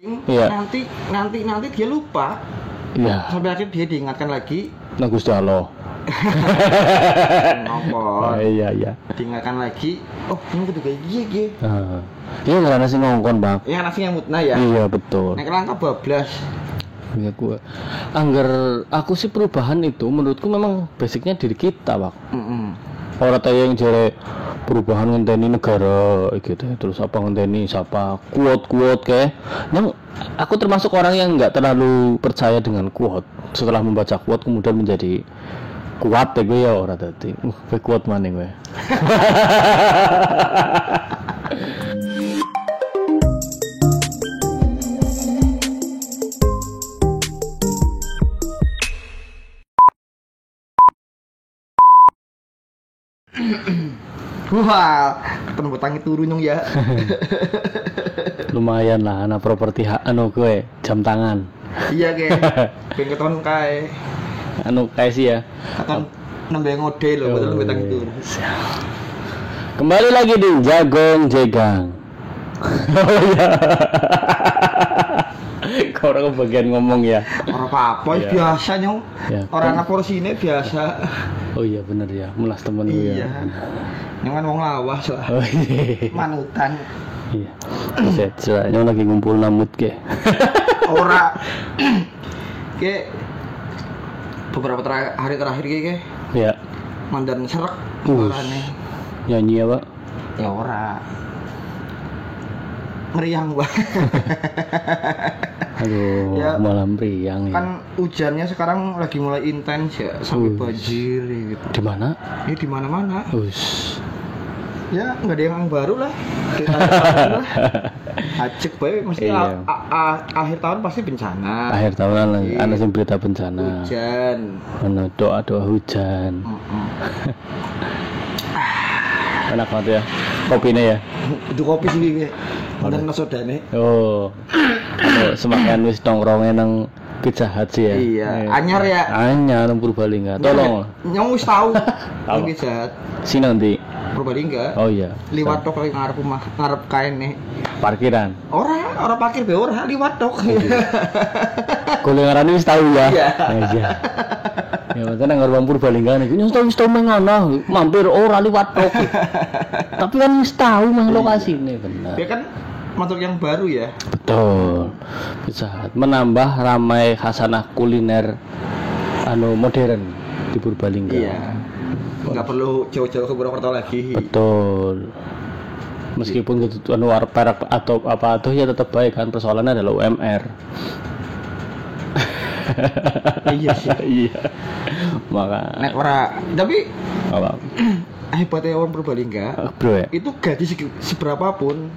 Iya. nanti nanti nanti dia lupa Iya. sampai akhir dia diingatkan lagi Nah Gusti Allah. Oh, iya iya. diingatkan lagi oh ini kudu kayak gini gini Ah. Iya karena sih ngongkon bang. ya nasi yang mutna ya Iya betul. nek langkah bablas Iya gua. Angger aku sih perubahan itu menurutku memang basicnya diri kita bang. Mm-mm. Orang tahu yang jare perubahan ngenteni negara gitu terus apa ngenteni siapa kuat kuat kayak yang aku termasuk orang yang nggak terlalu percaya dengan kuat setelah membaca kuat kemudian menjadi kuat ya gue ya orang tadi uh kuat mana gue wah ketemu tangi turun ya. Lumayan lah anak properti hak anu gue jam tangan. Iya ge. Pengen keton kae. Anu kayak sih ya. Keton nembe ngode loh betul nembe tangi turun kembali lagi di jagong jegang. Oh iya. kau orang bagian ngomong ya. Orang apa-apa Iya. biasa nyong. Ya. orang anak porsi ini biasa. Oh iya bener ya. Melas temen gue iya. Ya nyong kan wong lawas lah. Oh iya. Manutan. Iya. Buset, celaknya lagi ngumpul namut ke ora. Ke beberapa tera- hari terakhir ke ke ya mandan serak nyanyi ya pak ya ora meriang banget aduh Ya. malam riang ya. kan hujannya sekarang lagi mulai intens ya sampai banjir gitu. Di mana? Ini di mana mana us ya nggak ada yang baru lah. Acek bae mesti Iya. a- a- a- akhir tahun pasti bencana. Akhir tahun ana Iya. ana sing berita bencana. Hujan. Ana doa doa hujan. Mm-mm. enak banget ya kopinya ya. Itu kopi sih kayak mandan sodane oh. Anu semakan wis nongkrongnya nang Pizza Hut sih ya? Iya, Eh, anyar ya. anyar nang Purbalingga. Tolong. nyong wis tahu Tahu. lagi jahat sini nanti Purbalingga. Oh iya. Liwat tok lagi ngarep rumah ngarep kain nih parkiran? Ora ora parkir be ora liwat tok. Kulingaran wis tahu ya. Iya. Iya. Ya makanya nang Bang Purbalingga niku wis tahu wis tahu mengono, mampir ora liwat tok. Tapi kan wis tahu mang lokasine bener. ya kan masuk yang baru ya Betul. Bisa menambah ramai khasanah kuliner anu modern di Purbalingga. iya nggak perlu jauh-jauh ke Purwokerto lagi Betul. Meskipun gitu anu war- perak atau apa atau ya tetap baik kan persoalannya adalah UMR. iya sih iya. Maka nek ora tapi apa? hebatnya orang Purbalingga Bro ya. itu gaji segi- seberapapun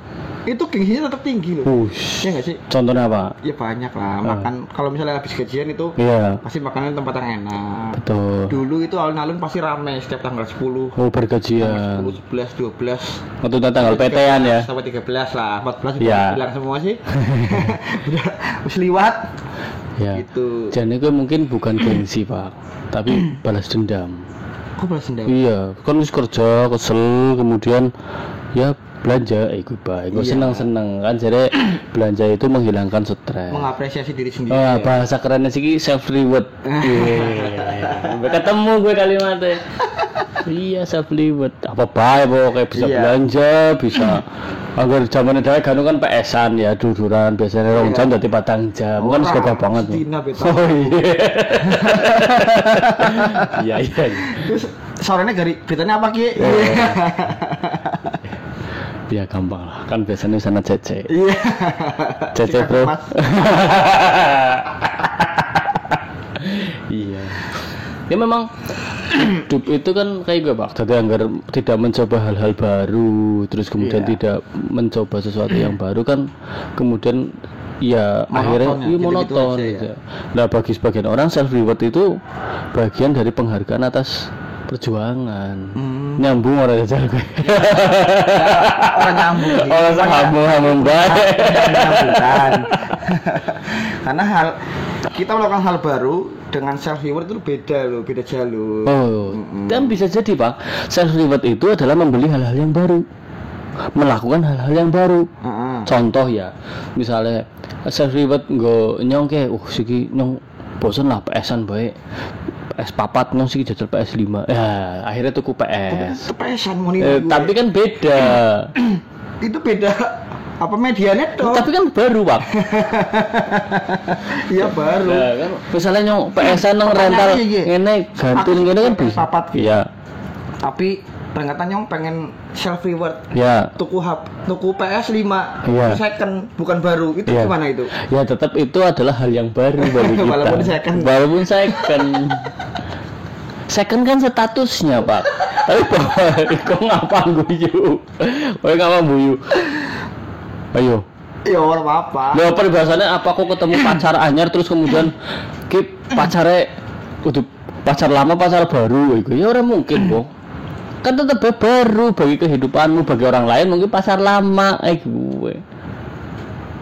itu gengsinya tetap tinggi loh Push. ya nggak sih Contohnya apa? ya banyak lah makan kalau misalnya habis gajian itu Iya, pasti makanan tempat yang enak betul. dulu itu alun-alun pasti ramai setiap tanggal 10 Oh, bergajian. 10, 11, 12 Waktu tanggal PT-an ya. sampai 13 lah 14 Iya. udah bilang semua sih udah liwat Ya. gitu Jadi itu mungkin bukan gengsi, Pak, tapi balas dendam. kok balas dendam Iya, kan wis kerja, kesel, kemudian ya belanja ikut baik. Gue Iya. senang-senang kan jadi belanja itu menghilangkan stres. mengapresiasi diri sendiri Oh, bahasa kerennya sih self reward. Iya. Ketemu gue kalimatnya. iya self reward. Apa baik pokoknya bisa Iya. belanja, bisa agar zaman itu kan kan PS-an ya duduran biasanya rong Iya. jam jadi patang jam kan suka banget. Oh iya. Iya iya. iya. terus sorenya gari beritanya apa ki Ya gampang lah kan biasanya sana cece. iya Cece bro. Iya. Ya memang hidup itu kan kayak gue pak. Jadi agar tidak mencoba hal-hal baru, terus kemudian Iya. tidak mencoba sesuatu yang baru kan, kemudian ya Monoton akhirnya ya, iya monoton aja ya. gitu. Nah bagi sebagian orang self reward itu bagian dari penghargaan atas perjuangan. Hmm. nyambung orang aja gue orang nyambung. Sih. orang sambung sambung nyambung karena hal kita melakukan hal baru dengan self reward itu beda loh beda jalur. Oh -hmm. dan bisa jadi pak. Self reward itu adalah membeli hal-hal yang baru. Melakukan hal-hal yang baru. -hmm. contoh ya misalnya self reward gue nyong ke uh siki nyong bosan lah pesan baik PS4 no sih jajal PS5 ya akhirnya tuku PS kepesan mau eh, ya? tapi kan beda. Itu beda. Apa medianya eh, tuh tapi kan baru pak. Iya baru. Nah, kan, misalnya nyong PS nang rental ini gantung ini kan bisa. papat iya. Tapi ternyata nyong pengen self reward ya tuku hub tuku PS 5 ya. second bukan baru. Itu ya. gimana itu? Ya tetap itu adalah hal yang baru bagi kita. Walaupun second. Walaupun second. second kan statusnya pak. Tapi kok ngapa guyu? Boy ngapa guyu? Ayo. ya orang apa Lo perbahasannya apa kok ketemu pacar anyar terus kemudian kip pacare udah pacar lama pacar baru iku ya orang mungkin kok kan tetap baru bagi kehidupanmu bagi orang lain mungkin pacar lama eh gue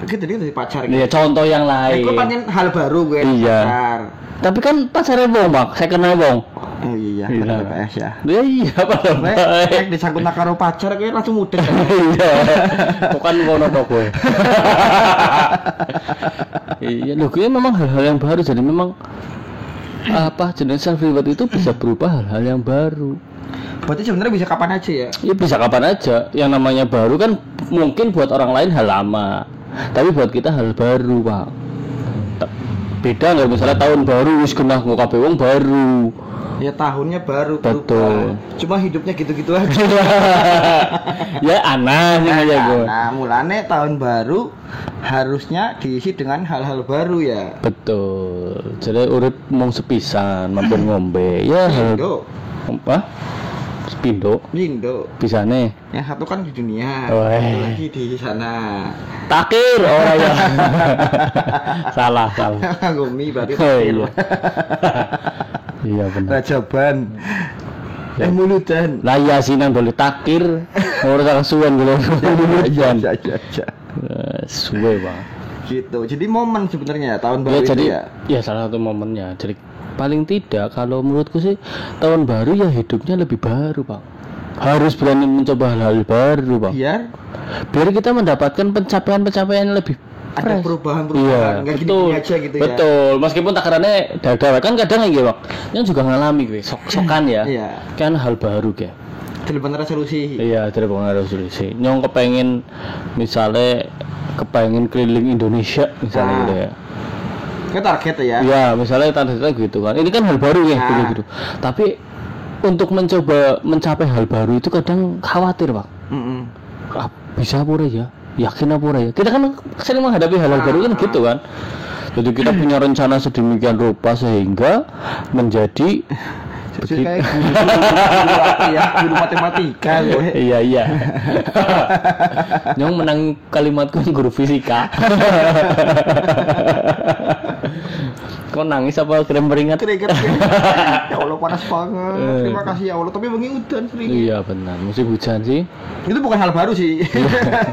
gitu dia dari pacar gitu ya contoh yang lain gue pengen hal baru gue Iya. pacar Tapi kan pacarnya bong bang, saya kenal bong. Oh iya Iya. bener PS ya Ya iya dong? Nek nek disangkut nak karo pacar gue langsung kan Iya, bukan ngono to gue. iya, loh gue memang hal-hal yang baru jadi memang apa jenis self reward itu bisa berubah hal-hal yang baru. berarti sebenarnya bisa kapan aja ya Ya bisa kapan aja. Yang namanya baru kan mungkin buat orang lain hal lama, tapi buat kita hal baru pak. Beda nggak misalnya tahun baru wis kena kabeh wong baru. Ya tahunnya baru Betul. berubah. cuma hidupnya gitu-gitu aja ya aneh sih aja gue. nah mulane tahun baru harusnya diisi dengan hal-hal baru ya Betul. Jadi urip mung sepisan, mampir ngombe. Ya Indo apa? Spindo Indo bisa nih. yang satu kan di dunia satu lagi di sana Takir orang ya. salah, salah. Gumi berarti Oh, iya. iya benar. Rajaban Ya. eh muludan Lah iya sih nang boleh takir. Ora sang suwen dulu. iya Iya. iya iya Suwe, Bang. gitu jadi momen sebenarnya tahun Ya baru jadi itu ya ya salah satu momennya. Jadi paling tidak kalau menurutku sih tahun baru ya hidupnya lebih baru, Pak. Harus berani mencoba hal-hal baru, Pak. biar biar kita mendapatkan pencapaian-pencapaian lebih ada perubahan-perubahan iya nggak betul gini-gini aja gitu ya betul meskipun takarannya dada kan kadang ya bang yang juga ngalami gue sok sokan ya iya kan hal baru ya bener resolusi iya dari pengaruh resolusi nyong kepengen misalnya kepengen keliling Indonesia misalnya Ah. gitu ya Itu target ya Iya, misalnya targetnya gitu kan. Ini kan hal baru ya, Nah. gitu, gitu. Tapi untuk mencoba mencapai hal baru itu kadang khawatir, Pak. Mm-mm. Ah, bisa apa ora ya? Yakin apa ora ya? Kita kan sering menghadapi hal-hal baru kan gitu kan. Jadi kita punya rencana sedemikian rupa sehingga menjadi Jadi kayak guru, guru, ya guru matematika gue iya iya. Nyong menang kalimatku guru fisika. Kok nangis apa kirim beringat? Keringet ya Allah panas banget terima kasih ya Allah tapi bengi udan sering Iya benar, musim hujan sih. itu bukan hal baru sih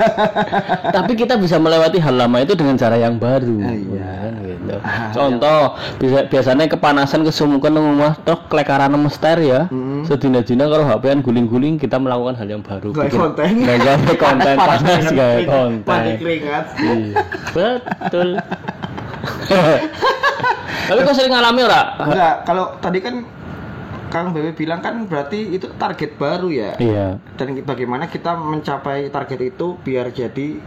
Tapi kita bisa melewati hal lama itu dengan cara yang baru. Ah, iya. Ya, gitu. Ah, Contoh, bisa biasanya kepanasan kesumukan nang omah tok klekaran mester ya. Mm. Sedina-dina kalau HP-an guling-guling kita melakukan hal yang baru. Bikin- konten. Gawe konten panas Mandi konten. keringat Iya, Betul. Tapi kau sering ngalami ora? enggak kalau tadi kan Kang Bebe bilang kan berarti itu target baru ya Iya. dan bagaimana kita mencapai target itu biar jadi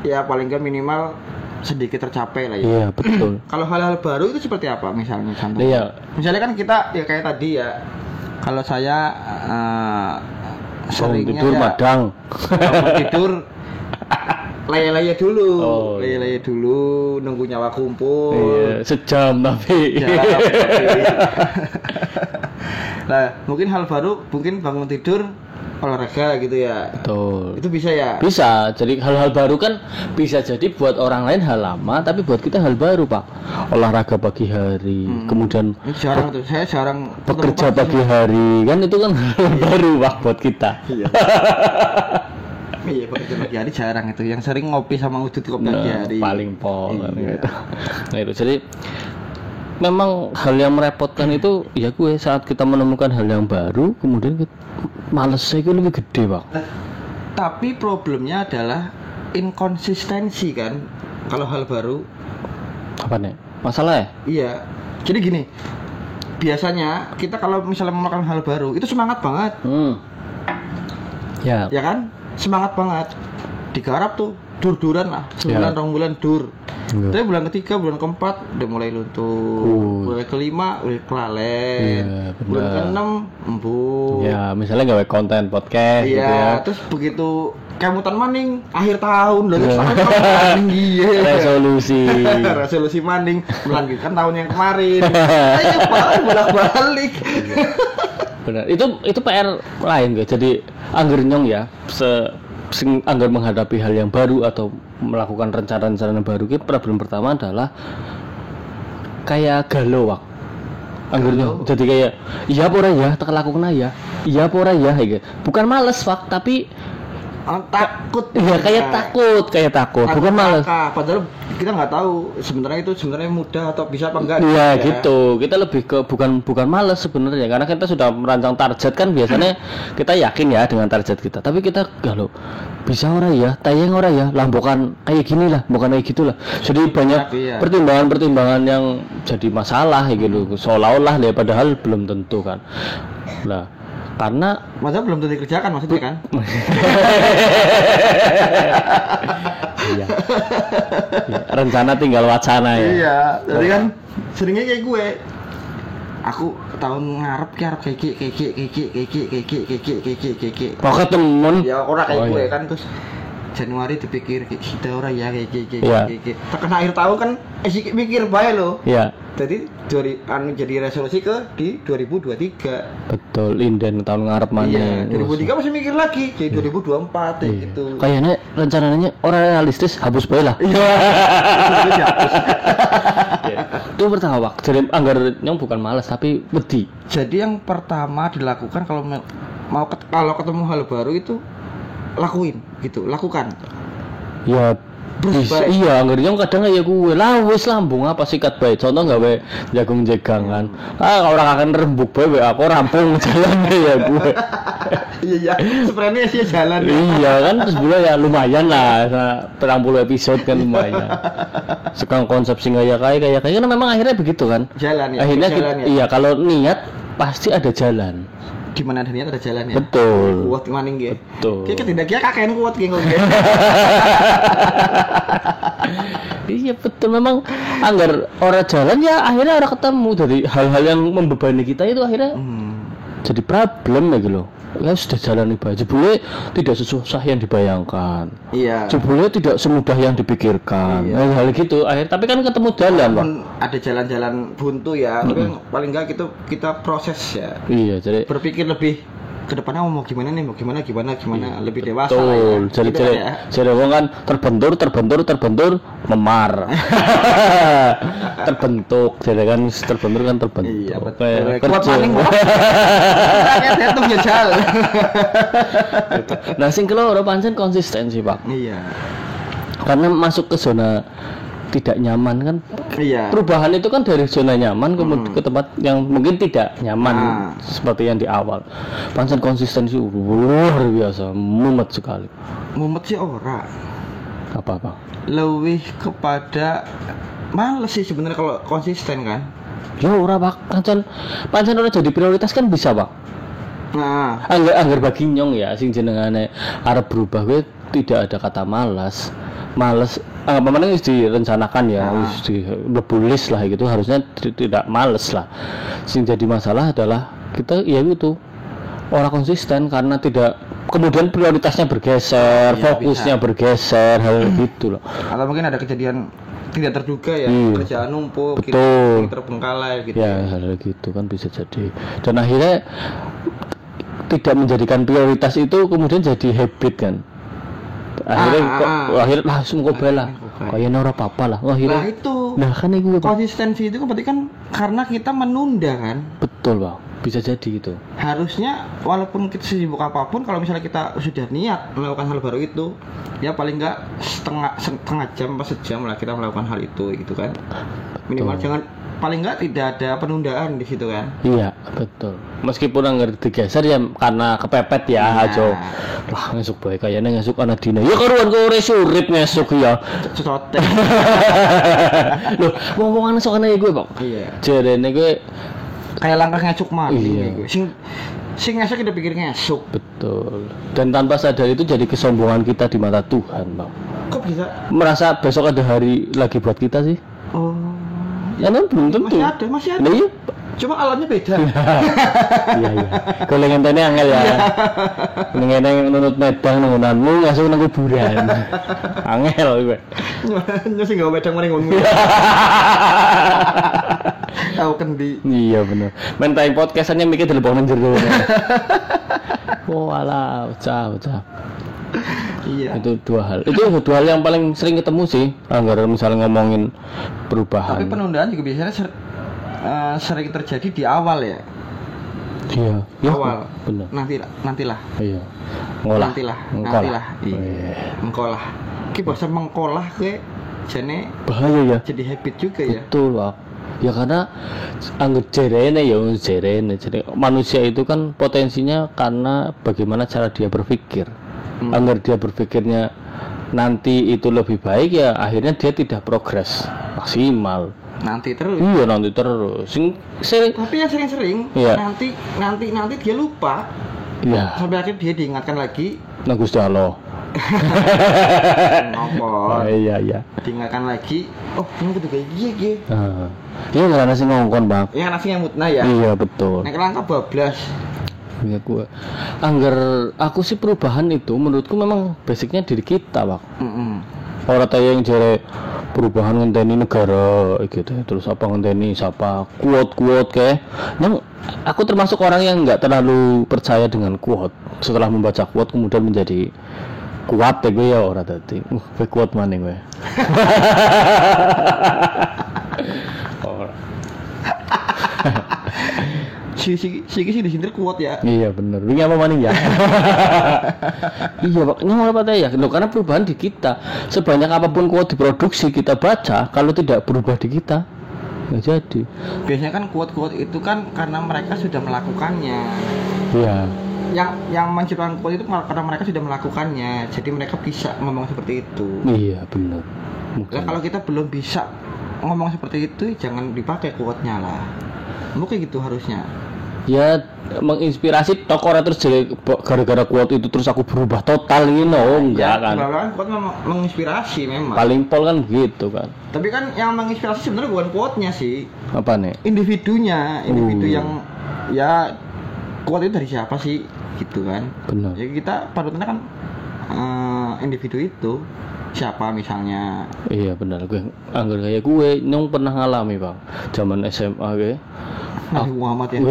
ya paling nggak minimal sedikit tercapai lah ya Iya, betul. kalau hal-hal baru itu seperti apa misalnya contoh Iya. misalnya kan kita ya kayak tadi ya kalau saya eh, Bangun seringnya tidur ya madang. bangun tidur laya-laya dulu. Oh, iya. laya-laya dulu nunggu nyawa kumpul. Iya, sejam tapi. Nah mungkin hal baru mungkin bangun tidur olahraga gitu ya. Betul. itu bisa ya? Bisa, jadi hal-hal baru kan bisa jadi buat orang lain hal lama, tapi buat kita hal baru pak. Olahraga pagi hari, kemudian Ini jarang tuh. Saya jarang bekerja pagi hari, kan itu kan hal baru pak buat kita. iya iya bekerja pagi hari jarang itu. Yang sering ngopi sama udut kopi pagi Nah, hari paling pol kan Iya. gitu. Nah itu. Jadi memang hal yang merepotkan itu ya gue saat kita menemukan hal yang baru, kemudian malesnya itu lebih gede pak. tapi problemnya adalah inkonsistensi kan? Kalau hal baru. Apa nih? Masalah ya? Iya. Jadi gini biasanya kita kalau misalnya melakukan hal baru itu semangat banget. Hmm. ya. Ya kan semangat banget. Digarap tuh dur-duran lah. Sebulan rong bulan dur. Iya. tapi bulan ketiga bulan keempat udah mulai luntur. Uh. bulan kelima udah kelalen. Iya, benar. bulan keenam embun. Ya misalnya gawe konten podcast iya gitu ya. terus begitu kemutan maning akhir tahun. Terus Iya. maning iya. Resolusi. Resolusi maning melanjutkan tahun yang kemarin. Ayo balik bolak balik benar. Itu itu PR lain guys jadi angger nyong ya se sing angger menghadapi hal yang baru atau melakukan rencana-rencana baru ki problem pertama adalah kayak galau wak. Angger nyong. Jadi kayak iya apa ora ya? Tak lakukan ya iya apa ora ya? Gitu. bukan males wak tapi Oh, takut iya kayak Nah, takut kayak takut takut bukan langkah. padahal kita nggak tahu sebenarnya itu sebenarnya mudah atau bisa apa enggak Iya ya. gitu. Kita lebih ke bukan bukan males sebenarnya karena kita sudah merancang target kan biasanya kita yakin ya dengan target kita. Tapi kita galau bisa ora ya, tayang ora ya, lah bukan kayak gini lah, bukan kayak gitulah. Jadi banyak Iya. pertimbangan-pertimbangan yang jadi masalah ya gitu. Seolah-olah ya padahal belum tentu kan. Nah, karena Padahal belum tentu dikerjakan maksudnya kan iya. Iya, rencana tinggal wacana ya. iya jadi kan seringnya kayak gue aku tahun ngarep ki arep kayak ki kayak ki kayak ki kayak ki kayak ki kayak ki kayak ki kayak ki Kok ketemu ya orang kayak Oh, gue iya. kan terus Januari dipikir kita orang ya kayak kayak kayak Iya. kayak terkena akhir tahun kan eh mikir bae lo Iya. jadi dari anu jadi resolusi ke di 2023 Betul, inden tahun ngarep mana. iya 2003 masih mikir lagi jadi 2024 ya Iya. gitu Kayaknya rencananya orang realistis hapus bae lah. Terus dihapus. Itu pertama. Jadi anggar nyong bukan malas tapi wedi. Jadi yang pertama dilakukan kalau mau ket- kalau ketemu hal baru itu lakuin gitu, lakukan. Ya bisa baik. iya nyong kadang ya gue lah wis lambung apa sikat bae. Contoh gawe jagung jegangan. Ah orang akan rembuk we, aku rampung jalan ya gue. Iya iya, sebenarnya sih jalan. iya kan terus bulan ya lumayan lah perang puluh episode kan lumayan sekarang konsep singa ya kayak kayak kayak kan memang akhirnya begitu kan Jalan ya. akhirnya jalan kita- ya. iya kalau niat pasti ada jalan Di mana ada niat ada jalan ya. betul Kuat maning ya. betul Kayak tidak kira kakek kuat kayak ngono. iya betul memang anggar orang jalan ya akhirnya orang ketemu dari hal-hal yang membebani kita itu akhirnya Hmm. jadi problem ya gitu loh ya sudah jalan ibadah jebule tidak sesusah yang dibayangkan Iya. jebule tidak semudah yang dipikirkan Iya. hal gitu akhir tapi kan ketemu jalan pak ada jalan-jalan buntu ya, tapi paling enggak kita kita proses ya. iya jadi Berpikir lebih ke depannya mau gimana nih, mau gimana gimana gimana lebih dewasa lah ya. Iya, betul jadi jadi ya. jadi wong kan terbentur terbentur terbentur memar terbentuk jadi kan terbentur kan terbentuk Iya betul. Kuat. Rakyat itu jajal. nah sing keloro pancen konsisten sih pak Iya. karena masuk ke zona tidak nyaman kan Iya. perubahan itu kan dari zona nyaman kemudian ke tempat yang mungkin tidak nyaman Nah. seperti yang di awal pancen konsistensi luar biasa mumet sekali Mumet sih ora. apa apa Lebih kepada males sih sebenarnya kalau konsisten kan. ya ora pak pancen pancen ora jadi prioritas kan bisa pak Nah, anggar anggar bagi nyong ya sing jenengane arep berubah gue tidak ada kata malas males apa mana wis direncanakan ya Ah. wis di list lah gitu harusnya ti- tidak males lah sing jadi masalah adalah kita ya itu orang konsisten karena tidak kemudian prioritasnya bergeser Iya, fokusnya bergeser hal gitu loh atau mungkin ada kejadian tidak terduga ya, Iya. kerjaan numpuk, Betul. kita terbengkalai gitu. ya hal gitu kan bisa jadi dan akhirnya tidak menjadikan prioritas itu kemudian jadi habit kan akhirnya Ah, kok ah, ah. akhirnya langsung kok bela kayaknya ora apa-apa lah akhirnya Nah itu nah kan itu konsistensi itu kan berarti kan karena kita menunda kan. betul bang bisa jadi gitu Harusnya walaupun kita sibuk apa pun, kalau misalnya kita sudah niat melakukan hal baru itu, ya paling enggak setengah setengah jam pas sejam lah kita melakukan hal itu gitu kan. Minimal Betul. jangan paling enggak tidak ada penundaan di situ kan. Iya, betul. Meskipun anggar digeser ya karena kepepet ya Iya. aja. Wah, ngesuk bae kayaknya ngesuk ana dina. Ya karuan kok ora iso urip ngesuk ya. Cecotek. Loh, ngomong ngesuk ana gue, Pak. iya. Jarene gue Kayak langkah ngesuk mati Iya. gue. Sing sing ngesuk udah pikir ngesuk. betul. Dan tanpa sadar itu jadi kesombongan kita di mata Tuhan, Bang. Kok bisa? Merasa besok ada hari lagi buat kita sih? Ya kan belum tentu. Masih ada, masih ada. Nah, iya. Cuma alatnya beda. iya iya. Kalau ngenteni angel ya. Ngene nunut medang nungunanmu ngasuk nang kuburan. angel gue. Nyusi nggak wedang mending ngomong. Tahu kendi. Iya bener. Main time podcastannya mikir telepon nang jero. Oh alah, bocah, bocah. Iya. Itu dua hal. Itu dua hal yang paling sering ketemu sih. Anggar misalnya ngomongin perubahan. Tapi penundaan juga biasanya ser- eh, sering terjadi di awal ya. Iya. Ya, awal. Bener. Nanti nantilah. Iya. Ngolah. Nantilah. Ngolah. Nantilah. Iya. Iya. Mengkolah. Ki bahasa mengkolah ke jane Bahaya ya. jadi habit juga ya. Betul, Pak. Ya karena anggap jerene ya jerene. Jadi manusia itu kan potensinya karena bagaimana cara dia berpikir. Hmm. Agar dia berpikirnya nanti itu lebih baik ya akhirnya dia tidak progres maksimal. Nanti terus. Iya nanti terus. Sing sing Tapi yang sering-sering Iya. nanti nanti nanti dia lupa ya sampai akhirnya dia diingatkan lagi nang Gusti Allah. Ah, iya iya. diingatkan lagi oh ini kudu kayak gini gini Ah. Iya karena sih ngongkon, Bang. ya nasi yang mutna ya Iya betul. Nek langkah bablas Ya gua. Angger aku sih perubahan itu menurutku memang basicnya diri kita, Pak. Mm-mm. Orang tanya yang jere perubahan ngenteni negara gitu terus apa ngenteni siapa kuat kuat kayak aku termasuk orang yang nggak terlalu percaya dengan kuat setelah membaca kuat kemudian menjadi kuat ya gue ya orang tadi uh gue kuat mana gue. si si si si disindir kuat ya Iya bener. Ini apa maning ya? iya pak. Ini apa ya? Loh, karena perubahan di kita. Sebanyak apa pun kuat diproduksi kita baca, kalau tidak berubah di kita, nggak jadi. biasanya kan kuat-kuat itu kan karena mereka sudah melakukannya Iya. yang yang menciptakan kuat itu karena mereka sudah melakukannya jadi mereka bisa ngomong seperti itu Iya bener. Nah, kalau kita belum bisa ngomong seperti itu jangan dipakai kuatnya lah mungkin gitu harusnya Ya menginspirasi tok orang terus jadi gara-gara kuat itu terus aku berubah total ini oh enggak kan. bahkan kuat memang menginspirasi memang Paling pol kan gitu kan. tapi kan yang menginspirasi sebenarnya bukan kuatnya sih Apa nih? individunya individu Uh. yang ya kuat itu dari siapa sih gitu kan Bener. jadi kita panutannya kan eh, individu itu siapa misalnya Iya benar gue anggar kayak gue nyong pernah ngalami bang zaman SMA gue Nabi Muhammad ya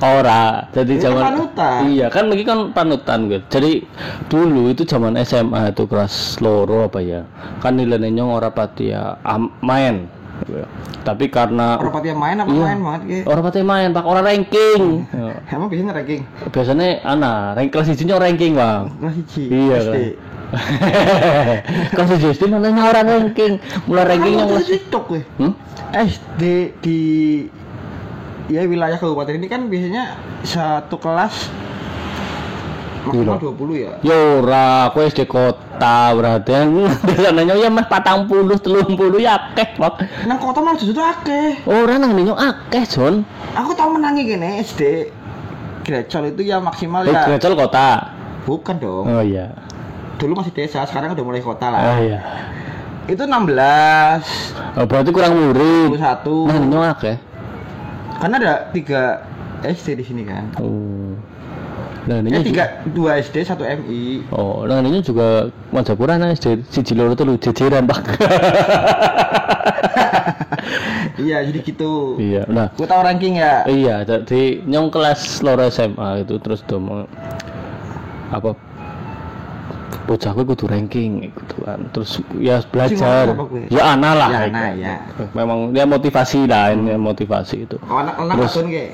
Ora, jadi Itu zaman panutan. Iya, kan lagi kan panutan gitu. Jadi dulu itu zaman SMA itu kelas loro apa ya? Kan nilainya nyong ora pati ya am- main. Gitu ya. Tapi karena orang pati main apa Iya. main banget gitu ora pati main, Pak, ora ranking. Ya. emang biasanya ranking Biasanya ana, rank kelas 1 nyong ranking, Bang. kelas hiji Iya SD. kan. kelas 1 SD mana ora ranking. Mulai ranking waktu kelas TikTok weh Hmm? SD di ya wilayah kabupaten ini kan biasanya satu kelas maksimal 20 ya Yo ora, aku SD kota berarti biasanya ya mas patang puluh telung puluh ya akeh pak. nang kota malah justru akeh Ora nang ninyo akeh Jon. aku tau menangi gini SD Grecol itu ya maksimal Eh, ya Grecol kota. bukan dong Oh iya. dulu masih desa sekarang udah mulai kota Oh lah iya. itu 16 Oh, berarti kurang murid. 21 Nang ninyo akeh. karena ada tiga SD di sini kan Oh. Nah, eh ninyo tiga juga- dua SD satu MI Oh, ninyo juga Majapura nang SD siji loro telu jejeran, Pak. iya jadi gitu iya. Nah, gue tahu ranking ya Iya, jadi nyong kelas loro SMA itu terus dong apa bocah gue kudu ranking gitu kan. Terus ya belajar. Ya ana lah. Ya, ana, ya. Memang dia motivasi lah, ini motivasi itu. oh, anak anak Terus- Terus, kayak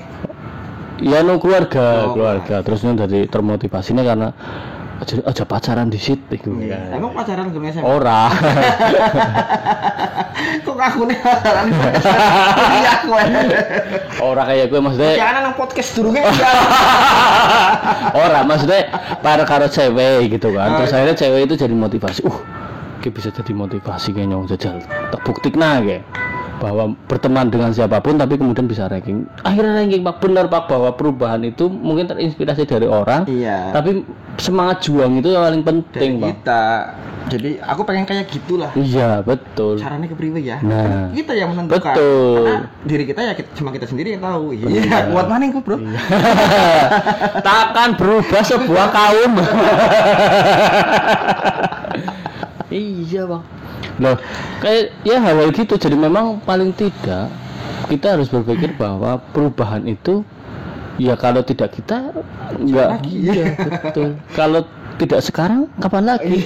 Ya no keluarga, Oh, keluarga. Terus nyong dari termotivasinya karena aja, aja pacaran di situ gitu Iya. kan. emang pacaran ke SMA Ora. Kok aku nih Iya aku. Orang kayak gue maksudnya Jangan nang podcast durunge ya. Orang maksudnya para karo cewek gitu kan. Oh, Terus iya. akhirnya cewek itu jadi motivasi. Uh, kayak bisa jadi motivasi kayak nyong jajal. Tak buktikna kayak bahwa berteman dengan siapa pun tapi kemudian bisa ranking. Akhirnya ranking Pak benar Pak bahwa perubahan itu mungkin terinspirasi dari orang. Iya. Tapi semangat juang itu yang paling Dari penting, Pak. kita. Jadi aku pengen kayak gitulah. Iya, betul. Caranya kepriwe ya? Nah. Kita yang menentukan. Betul. Karena diri kita ya kita- cuma kita sendiri yang tahu. Iya, kuat mana kok, Bro? Takkan berubah sebuah kaum. iya bang. Loh, kayak ya hal gitu. Jadi memang paling tidak kita harus berpikir bahwa perubahan itu ya kalau tidak kita nggak iya betul. Kalau tidak sekarang kapan lagi?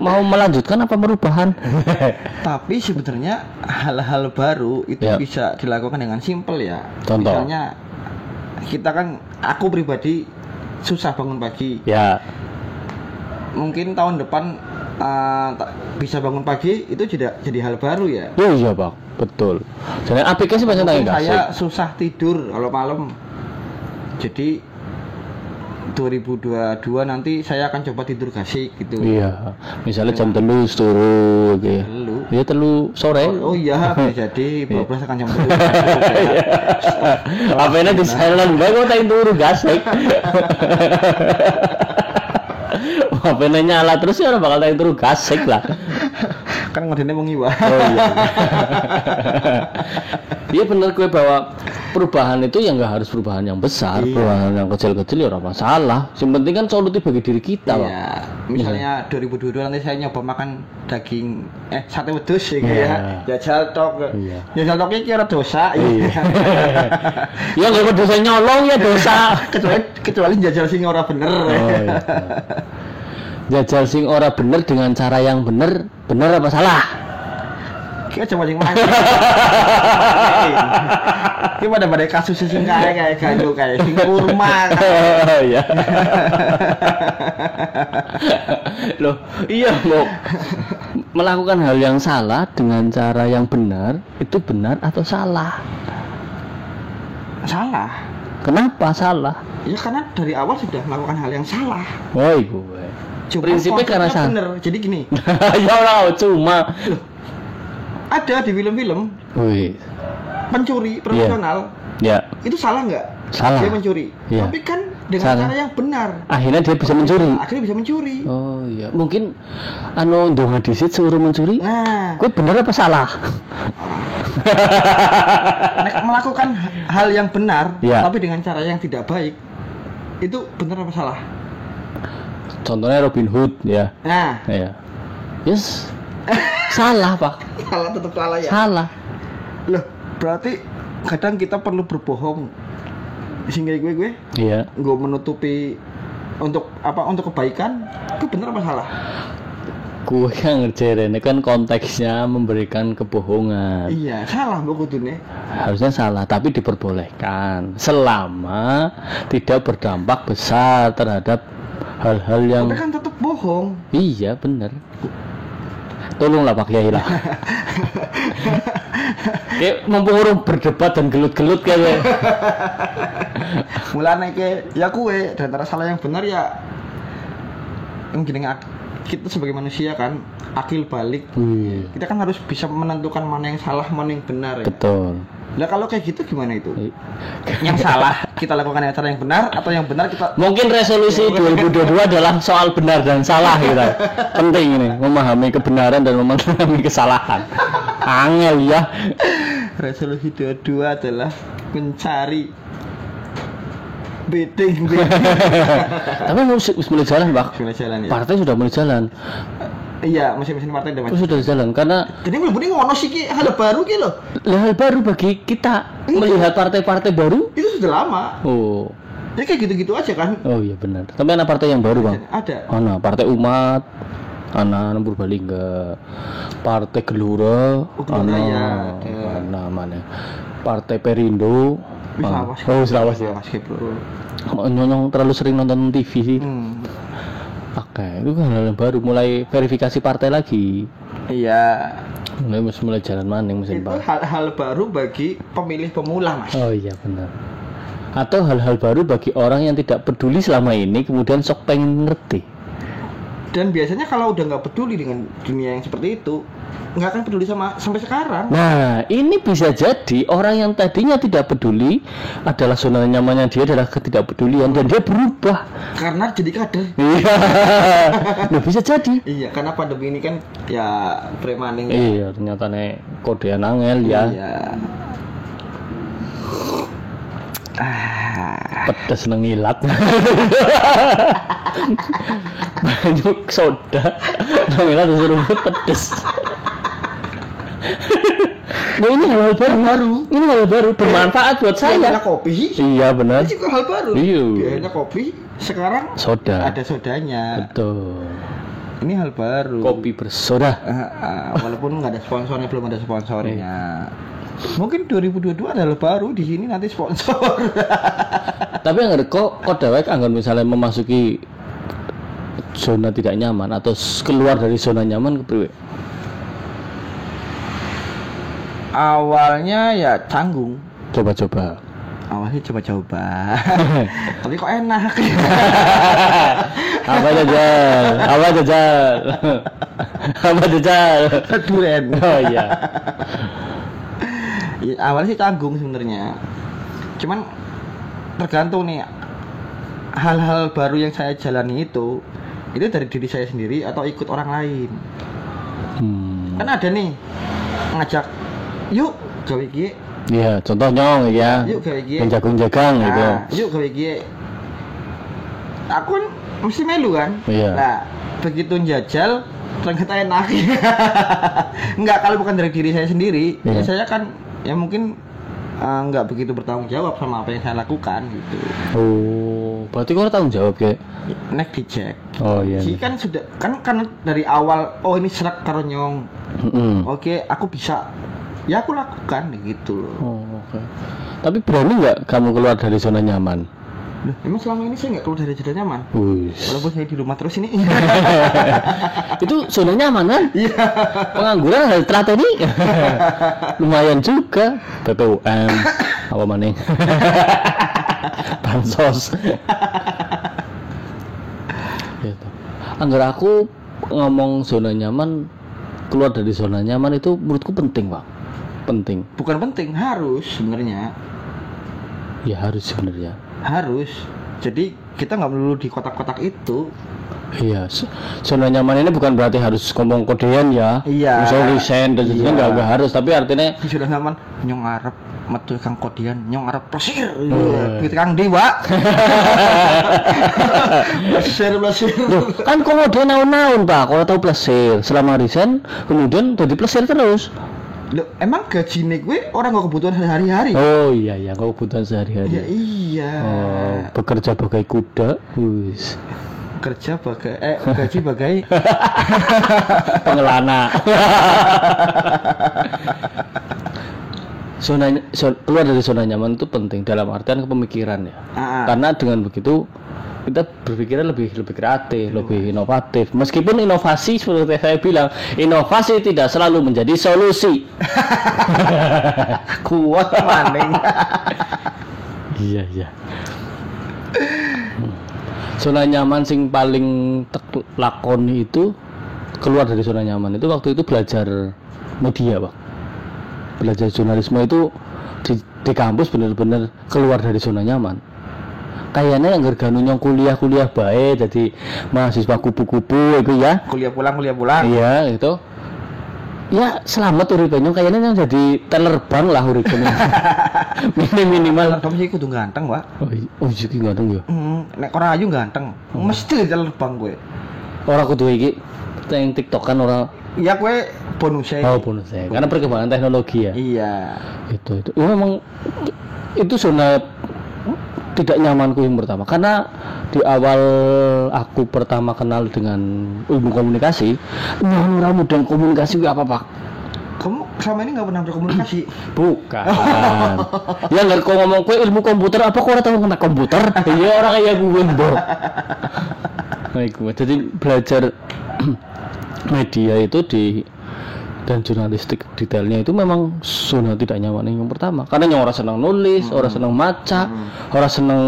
Mau melanjutkan apa perubahan? Tapi sebenarnya hal-hal baru itu Ya. bisa dilakukan dengan simpel ya. Contoh. Misalnya kita kan aku pribadi susah bangun pagi. ya, Mungkin tahun depan tak- bisa bangun pagi itu tidak jadi hal baru ya. oh iya bang, betul. Jadi aplikasi banyak tanya saya susah tidur kalau malam. Jadi 2022 nanti saya akan coba tidur gasik gitu. Iya, misalnya jam telu turu gitu. Telu. Iya telu sore. Oh, oh iya, bisa jadi 12 akan jam 10. Apa ini di silent bae kok tak turu gasek. Ini nyala terus ya orang bakal tak turu gasek lah. kan ngodene wong iwa. Oh iya. Iya bener gue bahwa perubahan itu ya nggak harus perubahan yang besar, Iya. perubahan yang kecil-kecil ya orang masalah. Yang penting kan solutif bagi diri kita, Pak. Iya, misalnya 2022 nanti saya nyoba makan daging eh sate wedhus ya Iya. ya. Jajal tok. Iya. Jajal toknya kira dosa. Iya. ya nggak ada dosa nyolong ya dosa. kecuali kecuali jajal sing ora bener. Oh, iya. Jajal sing ora bener dengan cara yang bener, bener apa salah? Kita coba sing main. Ini pada pada kasus sing kayak kayak gaduh kayak sing kurma. Oh iya. Loh, iya mau melakukan hal yang salah dengan cara yang benar itu benar atau salah? Salah. Kenapa salah? Ya karena dari awal sudah melakukan hal yang salah. Woi gue. Cuma Prinsipnya karena salah. bener. Jadi gini, ya Allah, cuma. Ada di film-film pencuri profesional ya. itu salah nggak? Salah. Dia mencuri. Iya. Tapi kan dengan Salah. cara yang benar. Akhirnya dia bisa mencuri. Akhirnya bisa mencuri. Oh iya, mungkin anu ndonga disit suruh mencuri. Nah, Gue bener apa salah? melakukan hal yang benar, Iya. tapi dengan cara yang tidak baik, itu benar apa salah? Contohnya Robin Hood ya. Nah, Ya. Yes. Salah, Pak. salah tetap salah ya. Salah. Loh, berarti kadang kita perlu berbohong. Sehingga gue gue Iya. gue menutupi untuk apa untuk kebaikan itu benar apa salah Gue yang ngerjain ini kan konteksnya memberikan kebohongan. iya salah mbak kudune Harusnya salah, tapi diperbolehkan selama tidak berdampak besar terhadap hal-hal yang tapi kan tetap bohong iya bener. Tolonglah Pak Kiai lah. Kayak mumpung orang berdebat dan gelut-gelut kayaknya. mulane ke ya kue dan antara salah yang benar ya yang gini ak- kita sebagai manusia kan akil balik Wih, kita kan harus bisa menentukan mana yang salah mana yang benar ya betul. Lah kalau kayak gitu gimana itu yang salah kita lakukan cara yang benar atau yang benar kita Mungkin resolusi 2022 adalah soal benar dan salah gitu. Penting ini memahami kebenaran dan memahami kesalahan. Angel ya. resolusi dua-dua adalah mencari beding Tapi harus mulai jalan, Pak. Gimana jalan ya Partai sudah mulai jalan. Iya mesin-mesin partai udah Itu maju sudah jalan karena jadi belum ini ngono sih Ki. hal baru gitu loh hal baru bagi kita melihat partai-partai baru. itu sudah lama Oh, ya kayak gitu-gitu aja kan oh iya benar. Tapi ada partai yang baru, Bang. ada Ana Partai Umat, ana Purbalingga, Partai Gelora, Oh, Gelora ana ya, ada. ana mana? Partai Perindo. Wis ana- lawas. Oh, wis ya. Mas Nyonyong terlalu sering nonton TV sih. hmm. Oke, itu kan hal yang baru mulai verifikasi partai lagi. iya Mulai mulai jalan maning mesin itu hal-hal baru bagi pemilih pemula mas Oh iya benar. Atau hal-hal baru bagi orang yang tidak peduli selama ini kemudian sok pengen ngerti. dan biasanya kalau udah nggak peduli dengan dunia yang seperti itu nggak akan peduli sama sampai sekarang Nah, ini bisa jadi orang yang tadinya tidak peduli adalah zona nyamannya dia adalah ketidakpedulian dan dia berubah. karena jadi kader Iya. Nah, bisa jadi. iya karena pandemi ini kan ya premaning Iya, ternyata nek kodean angel ya. Iya. Ah, Pedes nang ilat. Banyak soda. Nang ilat disuruh pedes. Nah ini hal baru, baru. Ini hal baru bermanfaat buat saya saya. kopi Iya benar. itu juga hal baru Iya. biasanya kopi sekarang Soda. ada sodanya Betul. ini hal baru Kopi bersoda. Ah, ah, walaupun nggak ada sponsornya belum ada sponsornya mungkin 2022 adalah baru di sini nanti sponsor Tapi yang kok kok dewek anggar misalnya memasuki zona tidak nyaman atau keluar dari zona nyaman ke priwe? Awalnya ya canggung Coba-coba. awalnya coba-coba tapi kok enak Apa jajal? Apa jajal? Apa jajal? duren Oh iya. Ya, awalnya sih canggung sebenarnya cuman tergantung nih hal-hal baru yang saya jalani itu itu dari diri saya sendiri atau ikut orang lain Hmm. kan ada nih ngajak yuk gawe gie Iya, contoh nyong ya. yuk gawe gie Yang jagung-jagang gitu. Nah, yuk gawe gie aku mesti melu kan Iya. nah begitu jajal ternyata enak enggak kalau bukan dari diri saya sendiri ya Iya. saya kan ya mungkin nggak begitu bertanggung jawab sama apa yang saya lakukan gitu Oh, berarti kau tanggung jawab kayak. nek dicek Oh iya. Jadi kan sudah kan kan dari awal oh ini serak karo nyong Mm-mm. oke aku bisa ya aku lakukan gitu loh Oh, oke. Tapi berani nggak kamu keluar dari zona nyaman? Loh, emang selama ini saya nggak keluar dari zona nyaman Wih. walaupun saya di rumah terus ini itu zona nyaman kan? iya Pengangguran hari terakhir ini lumayan juga. BPUM apa maning? Bansos. gitu. Anggar aku ngomong zona nyaman keluar dari zona nyaman itu menurutku penting pak penting. Bukan penting harus sebenarnya. Ya harus sebenarnya. Harus. Jadi kita nggak melulu di kotak-kotak itu. Iya, zona nyaman ini bukan berarti harus ngomong kodean ya. Iya. Misal resign dan sebagainya Iya. nggak nggak harus, tapi artinya sudah nyaman. Nyong arep metu kang kodian nyong arep plesir. Oh. gitu kang dewa. Plesir plesir. Kan dia naun-naun pak, kalau tahu plesir selama resign, kemudian jadi plesir terus. Loh, emang gaji nih gue orang nggak kebutuhan sehari-hari Oh iya iya, kau kebutuhan ya sehari-hari. iya Oh, bekerja bagai kuda, wis kerja bagai eh gaji bagai pengelana. zona, zona keluar dari zona nyaman itu penting dalam artian kepemikiran ya. ah, Karena dengan begitu kita berpikirnya lebih lebih kreatif, lebih inovatif. Meskipun inovasi seperti saya bilang, inovasi tidak selalu menjadi solusi. kuat maning Iya iya. Zona nyaman sing paling lakoni itu keluar dari zona nyaman itu waktu itu belajar media pak. Belajar jurnalisme itu di, di kampus bener-bener keluar dari zona nyaman. Kayaknya yang gerganu nyong kuliah-kuliah baik jadi mahasiswa kupu-kupu itu ya. kuliah pulang kuliah pulang Iya itu. Ya selamat uripe nyong kayaknya yang jadi terbang lah uripe Minim minimal. kamu sih kudu ganteng pak Oh, iya, oh iya ki ganteng ya. Hmm, nek orang ayu ganteng mesti terbang gue Orang kudu iki yang TikTok kan orang ya gue bonusnya oh bonus ya. Karena perkembangan teknologi ya. iya Itu itu. Ya, memang itu zona tidak nyamanku yang pertama. Karena di awal aku pertama kenal dengan ilmu komunikasi nyaman ramu dan komunikasi gue apa pak? Kamu selama ini nggak pernah berkomunikasi bukan. Ya nggak kau ngomong kue ilmu komputer apa kau tahu kena komputer? Iya orang kayak gue mbok. Baik, gue. jadi belajar media itu di dan jurnalistik detailnya itu memang zona tidak nyaman. Yang pertama karena yang orang senang nulis orang senang maca orang senang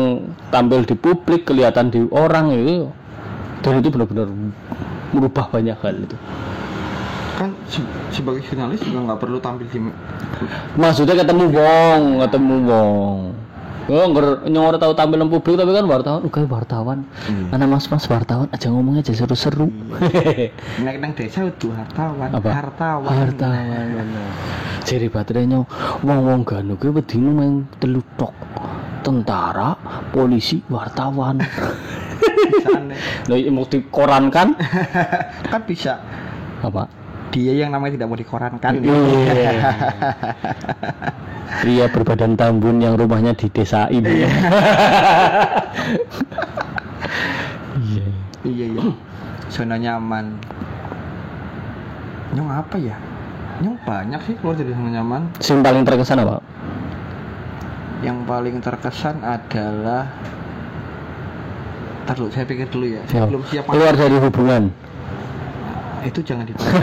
tampil di publik kelihatan di orang itu dan itu benar-benar merubah banyak hal itu. Kan se- sebagai jurnalis juga nggak perlu tampil di maksudnya ketemu wong ketemu wong Oh, nggak yang orang tahu tampilan publik tapi kan wartawan, oke wartawan, mana mas mas wartawan aja ngomongnya aja seru-seru. naik nang desa itu hartawan Apa? hartawan wartawan bener. Jadi baterainya wong-wong ganu kuwi wedine main telu tok. Tentara, polisi, wartawan. Bisa aneh. Lah iki mau dikoran kan? kan bisa Apa? Dia yang namanya tidak mau dikorankan Iya. Pria berbadan tambun yang rumahnya di desa ini. Iya. iya iya zona nyaman nyong apa ya nyong banyak sih keluar dari zona nyaman Sing paling terkesan apa? yang paling terkesan adalah Ntar dulu, saya pikir dulu ya. Ya. Saya belum siap. Keluar dari hubungan itu jangan dipakai.